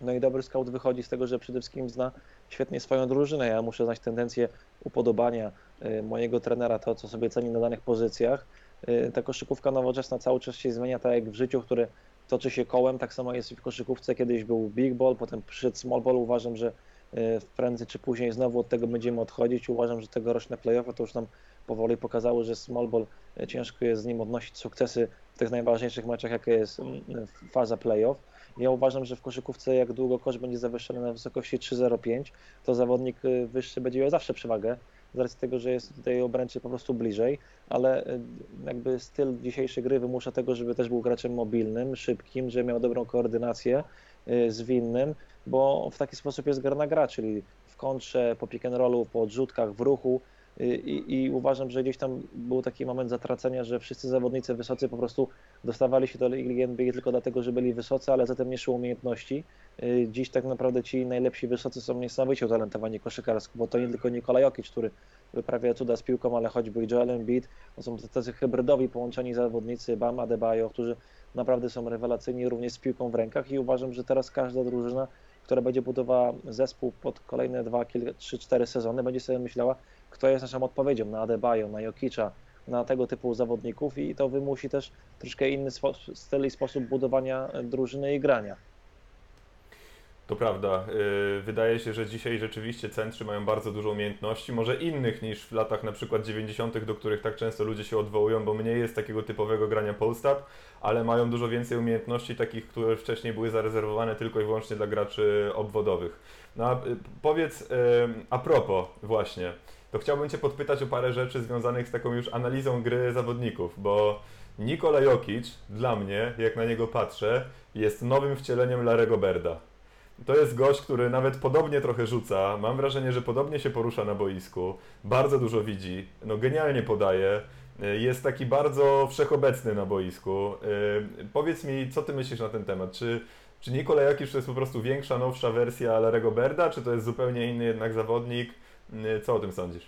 No i dobry scout wychodzi z tego, że przede wszystkim zna świetnie swoją drużynę. Ja muszę znać tendencję upodobania y, mojego trenera, to co sobie ceni na danych pozycjach. Y, ta koszykówka nowoczesna cały czas się zmienia, tak jak w życiu, które toczy się kołem, tak samo jest w koszykówce. Kiedyś był big ball, potem przyszedł small ball. Uważam, że y, prędzej czy później znowu od tego będziemy odchodzić. Uważam, że tegoroczne playoffy to już nam powoli pokazały, że small ball ciężko jest z nim odnosić sukcesy tych najważniejszych meczach, jakie jest mm, faza playoff. Ja uważam, że w koszykówce, jak długo kosz będzie zawyższony na wysokości 3,05, to zawodnik y, wyższy będzie miał zawsze przewagę, z racji tego, że jest tutaj obręczy po prostu bliżej, ale y, jakby styl dzisiejszej gry wymusza tego, żeby też był graczem mobilnym, szybkim, że miał dobrą koordynację, y, zwinnym, bo w taki sposób jest gra na gra, czyli w kontrze, po pick and rollu, po odrzutkach, w ruchu, i, i uważam, że gdzieś tam był taki moment zatracenia, że wszyscy zawodnicy wysocy po prostu dostawali się do Ligi NBA tylko dlatego, że byli wysocy, ale zatem nie szło umiejętności. Y, dziś tak naprawdę ci najlepsi wysocy są niesamowicie utalentowani koszykarsko, bo to nie tylko Nikola Jokic, który wyprawia cuda z piłką, ale choćby Joel Embiid, to są tacy hybrydowi połączeni zawodnicy, Bam Adebayo, którzy naprawdę są rewelacyjni również z piłką w rękach i uważam, że teraz każda drużyna, która będzie budowała zespół pod kolejne 2, 3, 4 sezony, będzie sobie myślała, kto jest naszą odpowiedzią na Adebayo, na Jokicza, na tego typu zawodników i to wymusi też troszkę inny styl i sposób budowania drużyny i grania. To prawda. Y, wydaje się, że dzisiaj rzeczywiście centrzy mają bardzo dużo umiejętności, może innych niż w latach na przykład 90., do których tak często ludzie się odwołują, bo mniej jest takiego typowego grania post-up, ale mają dużo więcej umiejętności takich, które wcześniej były zarezerwowane tylko i wyłącznie dla graczy obwodowych. No y, powiedz y, a propos właśnie, to chciałbym Cię podpytać o parę rzeczy związanych z taką już analizą gry zawodników, bo Nikola Jokic dla mnie, jak na niego patrzę, jest nowym wcieleniem Larego Berda. To jest gość, który nawet podobnie trochę rzuca. Mam wrażenie, że podobnie się porusza na boisku. Bardzo dużo widzi. No genialnie podaje. Jest taki bardzo wszechobecny na boisku. Yy, powiedz mi, co ty myślisz na ten temat? Czy, czy Nikola Jokic to jest po prostu większa, nowsza wersja Larego Berda, czy to jest zupełnie inny jednak zawodnik? Yy, co o tym sądzisz?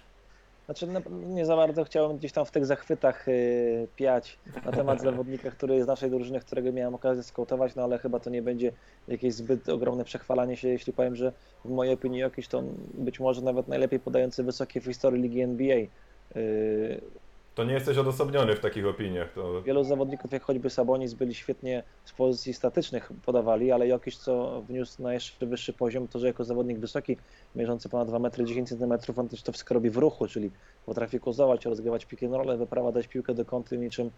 Znaczy, no, nie za bardzo chciałem gdzieś tam w tych zachwytach yy, piać na temat zawodnika, który jest z naszej drużyny, którego miałem okazję skautować, no ale chyba to nie będzie jakieś zbyt ogromne przechwalanie się, jeśli powiem, że w mojej opinii jakiś to być może nawet najlepiej podający wysokie w historii ligi NBA. Yy, to nie jesteś odosobniony w takich opiniach. To... Wielu zawodników, jak choćby Sabonis, byli świetnie z pozycji statycznych podawali, ale jakiś co wniósł na jeszcze wyższy poziom, to że jako zawodnik wysoki, mierzący ponad 2 metry 10 cm, on też to wszystko robi w ruchu, czyli potrafi kozować, rozgrywać piłkę na rolę, wyprowadzać piłkę do kąty niczym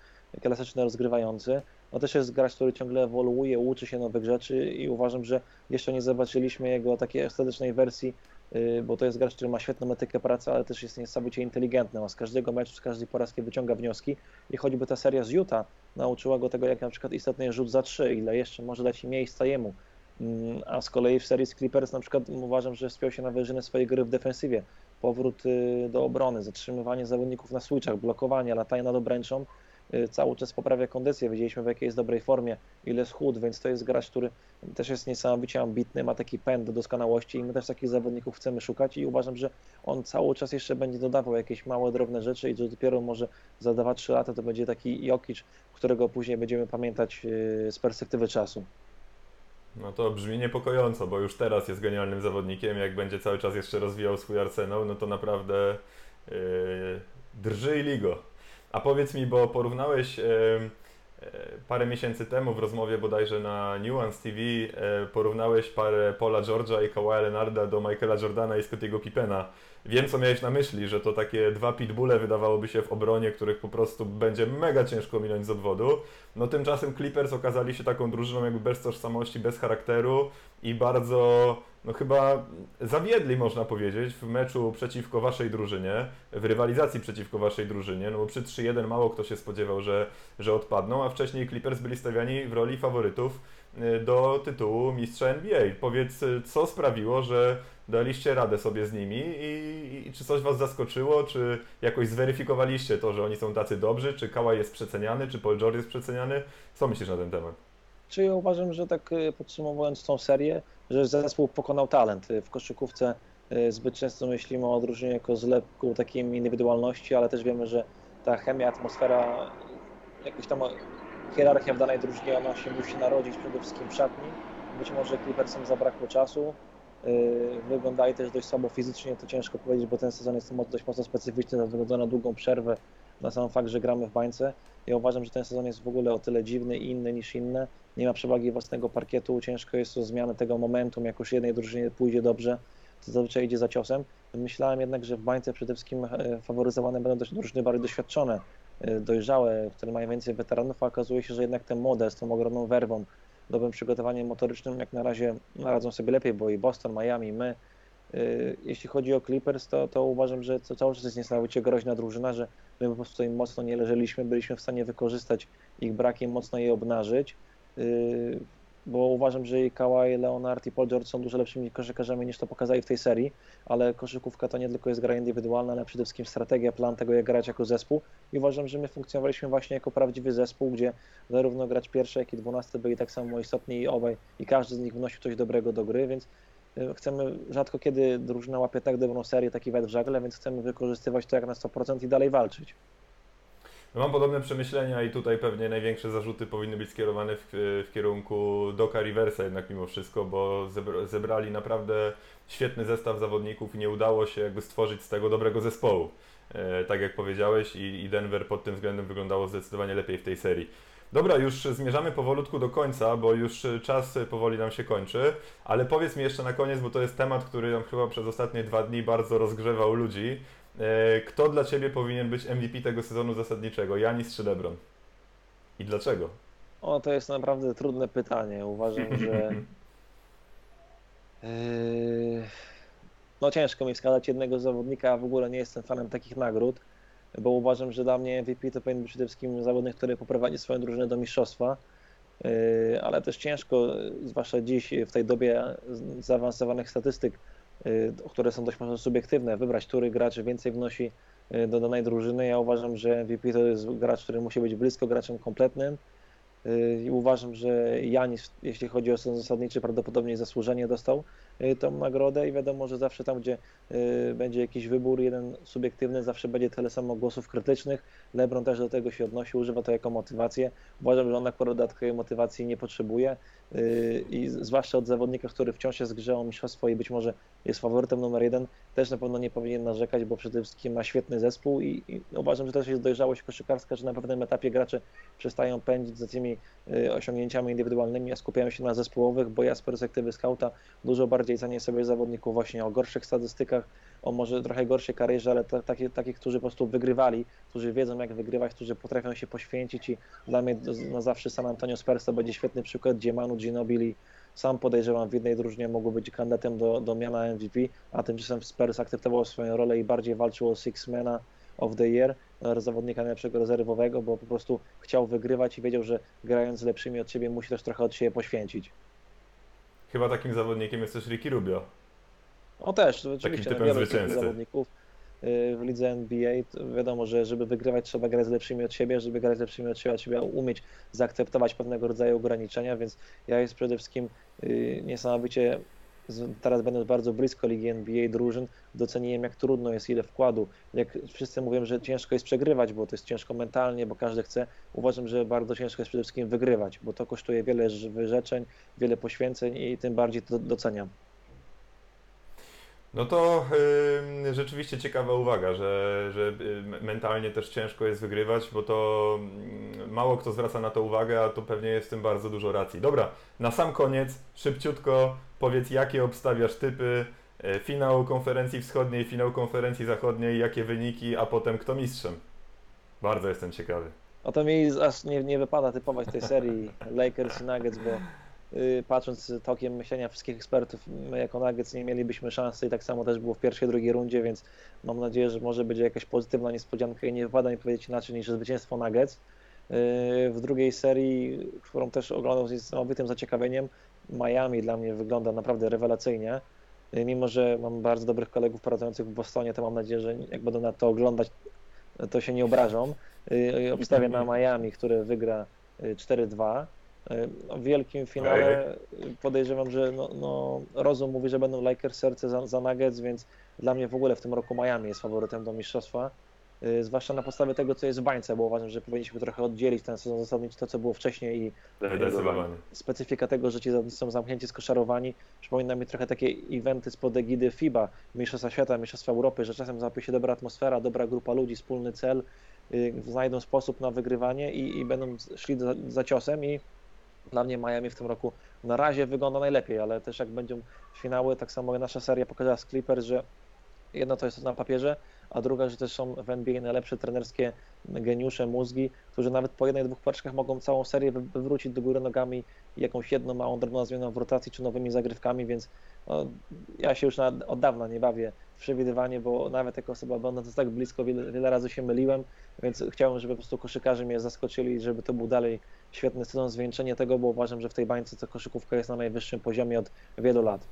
klasyczny rozgrywający. No też jest gracz, który ciągle ewoluuje, uczy się nowych rzeczy i uważam, że jeszcze nie zobaczyliśmy jego takiej estetycznej wersji bo to jest gracz, który ma świetną etykę pracy, ale też jest niesamowicie inteligentny. On z każdego meczu, z każdej porażki wyciąga wnioski i choćby ta seria z Utah nauczyła go tego, jak na przykład istotny jest rzut za trzy, ile jeszcze może dać miejsca jemu. Mm, a z kolei w serii z Clippers na przykład uważam, że spiął się na wyżyny swojej gry w defensywie. Powrót y, do obrony, zatrzymywanie zawodników na switchach, blokowanie, latanie nad obręczą Y, cały czas poprawia kondycję, widzieliśmy w jakiej jest dobrej formie, ile schód, więc to jest gracz, który też jest niesamowicie ambitny, ma taki pęd do doskonałości i my też takich zawodników chcemy szukać i uważam, że on cały czas jeszcze będzie dodawał jakieś małe, drobne rzeczy i że dopiero może za 2-3 lata to będzie taki Jokic, którego później będziemy pamiętać y, z perspektywy czasu. No to brzmi niepokojąco, bo już teraz jest genialnym zawodnikiem. Jak będzie cały czas jeszcze rozwijał swój arsenał, no to naprawdę yy, drży i ligo. A powiedz mi, bo porównałeś e, parę miesięcy temu w rozmowie bodajże na Nuance TV e, porównałeś parę Paula George'a i Kawaii Leonarda do Michaela Jordana i Scottiego Pippena. Wiem, co miałeś na myśli, że to takie dwa pitbulle wydawałoby się w obronie, których po prostu będzie mega ciężko minąć z odwodu. No tymczasem Clippers okazali się taką drużyną jakby bez tożsamości, bez charakteru i bardzo no chyba zawiedli, można powiedzieć, w meczu przeciwko waszej drużynie, w rywalizacji przeciwko waszej drużynie, no bo przy 3-1 mało kto się spodziewał, że, że odpadną, a wcześniej Clippers byli stawiani w roli faworytów y, do tytułu mistrza NBA. Powiedz, y, co sprawiło, że daliście radę sobie z nimi i, i, czy coś was zaskoczyło, czy jakoś zweryfikowaliście to, że oni są tacy dobrzy, czy Kałaj jest przeceniany, czy Paul George jest przeceniany? Co myślisz na ten temat? Czy ja uważam, że tak y, podsumowując tą serię, że zespół pokonał talent. W koszykówce y, zbyt często myślimy o drużynie jako zlepku takiej indywidualności, ale też wiemy, że ta chemia, atmosfera, jakaś tam hierarchia w danej drużynie, ona się musi narodzić przede wszystkim w szatni. Być może Clippersom zabrakło czasu, wyglądali też dość słabo fizycznie, to ciężko powiedzieć, bo ten sezon jest dość mocno specyficzny ze na długą przerwę, na sam fakt, że gramy w bańce. Ja uważam, że ten sezon jest w ogóle o tyle dziwny i inny niż inne, nie ma przewagi własnego parkietu, ciężko jest o zmianę tego momentum, jak już jednej drużynie pójdzie dobrze, to zazwyczaj idzie za ciosem. Myślałem jednak, że w bańce przede wszystkim e, faworyzowane będą drużyny bardziej doświadczone, e, dojrzałe, które mają więcej weteranów, a okazuje się, że jednak ten model z tą ogromną werwą, dobrym przygotowaniem motorycznym jak na razie radzą sobie lepiej, bo i Boston, Miami, my. E, jeśli chodzi o Clippers, to, to uważam, że to cały czas jest niesamowicie groźna drużyna, że my po prostu im mocno nie leżeliśmy, byliśmy w stanie wykorzystać ich brakiem, mocno je obnażyć. Y, bo uważam, że i Kawhi Leonard i Paul George są dużo lepszymi koszykarzami niż to pokazali w tej serii, ale koszykówka to nie tylko jest gra indywidualna, ale przede wszystkim strategia, plan tego, jak grać jako zespół i uważam, że my funkcjonowaliśmy właśnie jako prawdziwy zespół, gdzie zarówno grać pierwsze, jak i dwunasty byli tak samo istotni i obaj i każdy z nich wnosił coś dobrego do gry, więc chcemy, rzadko kiedy drużyna łapie tak dobrą serię, taki wet w żagle, więc chcemy wykorzystywać to jak na 100% i dalej walczyć. Mam podobne przemyślenia i tutaj pewnie największe zarzuty powinny być skierowane w, w kierunku Doka Riversa jednak mimo wszystko, bo zebrali naprawdę świetny zestaw zawodników i nie udało się jakby stworzyć z tego dobrego zespołu. E, tak jak powiedziałeś i Denver pod tym względem wyglądało zdecydowanie lepiej w tej serii. Dobra, już zmierzamy powolutku do końca, bo już czas powoli nam się kończy, ale powiedz mi jeszcze na koniec, bo to jest temat, który nam chyba przez ostatnie dwa dni bardzo rozgrzewał ludzi. E, kto dla Ciebie powinien być MVP tego sezonu zasadniczego? Janis czy LeBron? I dlaczego? O, to jest naprawdę trudne pytanie. Uważam, że yy, no ciężko mi wskazać jednego zawodnika, a w ogóle nie jestem fanem takich nagród, bo uważam, że dla mnie MVP to powinien być przede wszystkim zawodnik, który poprowadzi swoją drużynę do mistrzostwa, yy, ale też ciężko, zwłaszcza dziś w tej dobie zaawansowanych statystyk, które są dość mocno subiektywne, wybrać, który gracz więcej wnosi do danej drużyny. Ja uważam, że MVP to jest gracz, który musi być blisko graczem kompletnym. I uważam, że Janis, jeśli chodzi o sezon zasadniczy, prawdopodobnie zasłużenie dostał tą nagrodę i wiadomo, że zawsze tam, gdzie będzie jakiś wybór, jeden subiektywny, zawsze będzie tyle samo głosów krytycznych. LeBron też do tego się odnosi, używa to jako motywację. Uważam, że on akurat dodatkowej motywacji nie potrzebuje i zwłaszcza od zawodnika, który wciąż jest grze o mistrzostwo i być może jest faworytem numer jeden, też na pewno nie powinien narzekać, bo przede wszystkim ma świetny zespół i, i uważam, że też jest dojrzałość koszykarska, że na pewnym etapie gracze przestają pędzić za tymi y, osiągnięciami indywidualnymi, a skupiają się na zespołowych, bo ja z perspektywy skauta dużo bardziej cenię sobie zawodników właśnie o gorszych statystykach, o może trochę gorszej karierze, ale takich, taki, którzy po prostu wygrywali, którzy wiedzą jak wygrywać, którzy potrafią się poświęcić i dla mnie na zawsze San Antonio Spurs to będzie świetny przykład, gdzie Manu Ginobili sam podejrzewam w jednej drużynie mógł być kandydatem do, do miana MVP, a tymczasem Spurs akceptował swoją rolę i bardziej walczył o Sixmana of the Year, zawodnika najlepszego rezerwowego, bo po prostu chciał wygrywać i wiedział, że grając z lepszymi od siebie musi też trochę od siebie poświęcić. Chyba takim zawodnikiem jest też Ricky Rubio. O też, oczywiście, Takim no, typem zawodników w lidze NBA. Wiadomo, że żeby wygrywać trzeba grać z lepszymi od siebie, żeby grać z lepszymi od siebie trzeba umieć zaakceptować pewnego rodzaju ograniczenia, więc ja jest przede wszystkim y, niesamowicie teraz będąc bardzo blisko ligi NBA drużyn, doceniłem jak trudno jest, ile wkładu. Jak wszyscy mówią, że ciężko jest przegrywać, bo to jest ciężko mentalnie, bo każdy chce, uważam, że bardzo ciężko jest przede wszystkim wygrywać, bo to kosztuje wiele wyrzeczeń, wiele poświęceń i tym bardziej to doceniam. No to rzeczywiście ciekawa uwaga, że, że mentalnie też ciężko jest wygrywać, bo to mało kto zwraca na to uwagę, a tu pewnie jest w tym bardzo dużo racji. Dobra, na sam koniec, szybciutko powiedz, jakie obstawiasz typy, y, finał konferencji wschodniej, finał konferencji zachodniej, jakie wyniki, a potem kto mistrzem? Bardzo jestem ciekawy. No to mi aż nie, nie wypada typować tej serii Lakers i Nuggets, bo Y, patrząc tokiem myślenia wszystkich ekspertów, my jako Nuggets nie mielibyśmy szansy i tak samo też było w pierwszej, drugiej rundzie, więc mam nadzieję, że może będzie jakaś pozytywna niespodzianka i nie wypada mi powiedzieć inaczej niż zwycięstwo Nuggets. Y, w drugiej serii, którą też oglądam z niesamowitym zaciekawieniem, Miami dla mnie wygląda naprawdę rewelacyjnie. Y, mimo, że mam bardzo dobrych kolegów pracujących w Bostonie, to mam nadzieję, że jak będą na to oglądać, to się nie obrażą. Obstawię na Miami, które wygra 4-2. W wielkim finale podejrzewam, że no, no, rozum mówi, że będą Lakers serce za, za Nuggets, więc dla mnie w ogóle w tym roku Miami jest faworytem do mistrzostwa. Y, zwłaszcza na podstawie tego, co jest w bańce, bo uważam, że powinniśmy trochę oddzielić ten sezon zasadniczy, to co było wcześniej i specyfika tego, że ci zawodnicy są zamknięci, skoszarowani. Przypomina mi trochę takie eventy spod egidy FIBA, Mistrzostwa Świata, Mistrzostwa Europy, że czasem załapie się dobra atmosfera, dobra grupa ludzi, wspólny cel, y, znajdą sposób na wygrywanie i, i będą szli za, za ciosem i dla mnie Miami w tym roku na razie wygląda najlepiej, ale też jak będą finały, tak samo nasza seria pokazała z Clippers, że jedno to jest na papierze, a druga, że też są w NBA najlepsze trenerskie geniusze, mózgi, którzy nawet po jednej, dwóch paczkach mogą całą serię wywrócić do góry nogami jakąś jedną małą drobną zmianą w rotacji czy nowymi zagrywkami, więc no, ja się już na, od dawna nie bawię w przewidywanie, bo nawet jako osoba będąc tak blisko wiele, wiele razy się myliłem, więc chciałem, żeby po prostu koszykarze mnie zaskoczyli, żeby to był dalej świetny sezon, zwieńczenie tego, bo uważam, że w tej bańce ta koszykówka jest na najwyższym poziomie od wielu lat.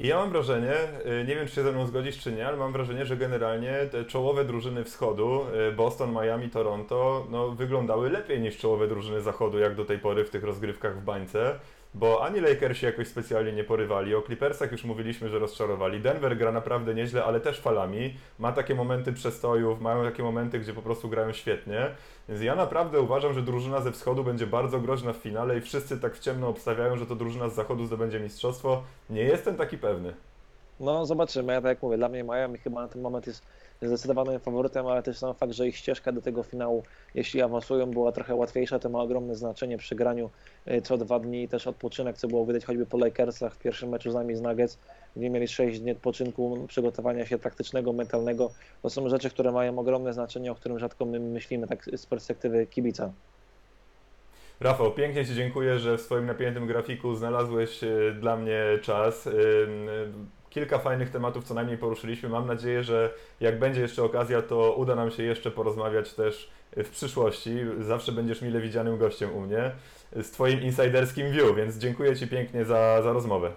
I ja mam wrażenie, y, nie wiem czy się ze mną zgodzisz czy nie, ale mam wrażenie, że generalnie te czołowe drużyny wschodu, y, Boston, Miami, Toronto, no, wyglądały lepiej niż czołowe drużyny zachodu, jak do tej pory w tych rozgrywkach w bańce. Bo ani Lakersi jakoś specjalnie nie porywali, o Clippersach już mówiliśmy, że rozczarowali. Denver gra naprawdę nieźle, ale też falami. Ma takie momenty przestojów, mają takie momenty, gdzie po prostu grają świetnie. Więc ja naprawdę uważam, że drużyna ze wschodu będzie bardzo groźna w finale i wszyscy tak w ciemno obstawiają, że to drużyna z zachodu zdobędzie mistrzostwo. Nie jestem taki pewny. No zobaczymy, ja tak jak mówię, dla mnie Miami chyba na ten moment jest zdecydowanym faworytem, ale też sam fakt, że ich ścieżka do tego finału, jeśli awansują, była trochę łatwiejsza, to ma ogromne znaczenie przy graniu y, co dwa dni, też odpoczynek, co było widać choćby po Lakersach w pierwszym meczu z nami z Nuggets, gdzie mieli 6 dni odpoczynku, przygotowania się taktycznego, mentalnego. To są rzeczy, które mają ogromne znaczenie, o którym rzadko my myślimy tak z perspektywy kibica. Rafał, pięknie Ci dziękuję, że w swoim napiętym grafiku znalazłeś e, dla mnie czas. Kilka fajnych tematów co najmniej poruszyliśmy. Mam nadzieję, że jak będzie jeszcze okazja, to uda nam się jeszcze porozmawiać też w przyszłości. Zawsze będziesz mile widzianym gościem u mnie z Twoim insiderskim view, więc dziękuję Ci pięknie za, za rozmowę.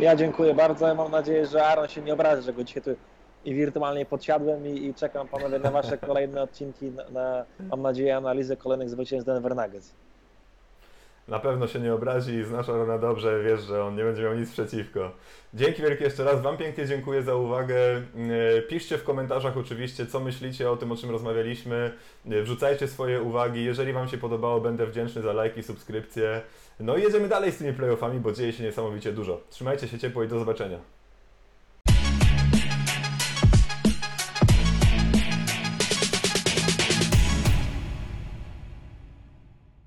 Ja dziękuję bardzo. Mam nadzieję, że Aaron się nie obrazi, że go dzisiaj tu i wirtualnie podsiadłem i, i czekam panowie na wasze kolejne odcinki, na, na mam nadzieję analizę kolejnych zwycięstw Denver Nuggets. Na pewno się nie obrazi, znasz Arona dobrze, wiesz, że on nie będzie miał nic przeciwko. Dzięki wielkie jeszcze raz, Wam pięknie dziękuję za uwagę. E, piszcie w komentarzach oczywiście, co myślicie o tym, o czym rozmawialiśmy. E, wrzucajcie swoje uwagi. Jeżeli Wam się podobało, będę wdzięczny za lajki, subskrypcje. No i jedziemy dalej z tymi playoffami, bo dzieje się niesamowicie dużo. Trzymajcie się ciepło i do zobaczenia.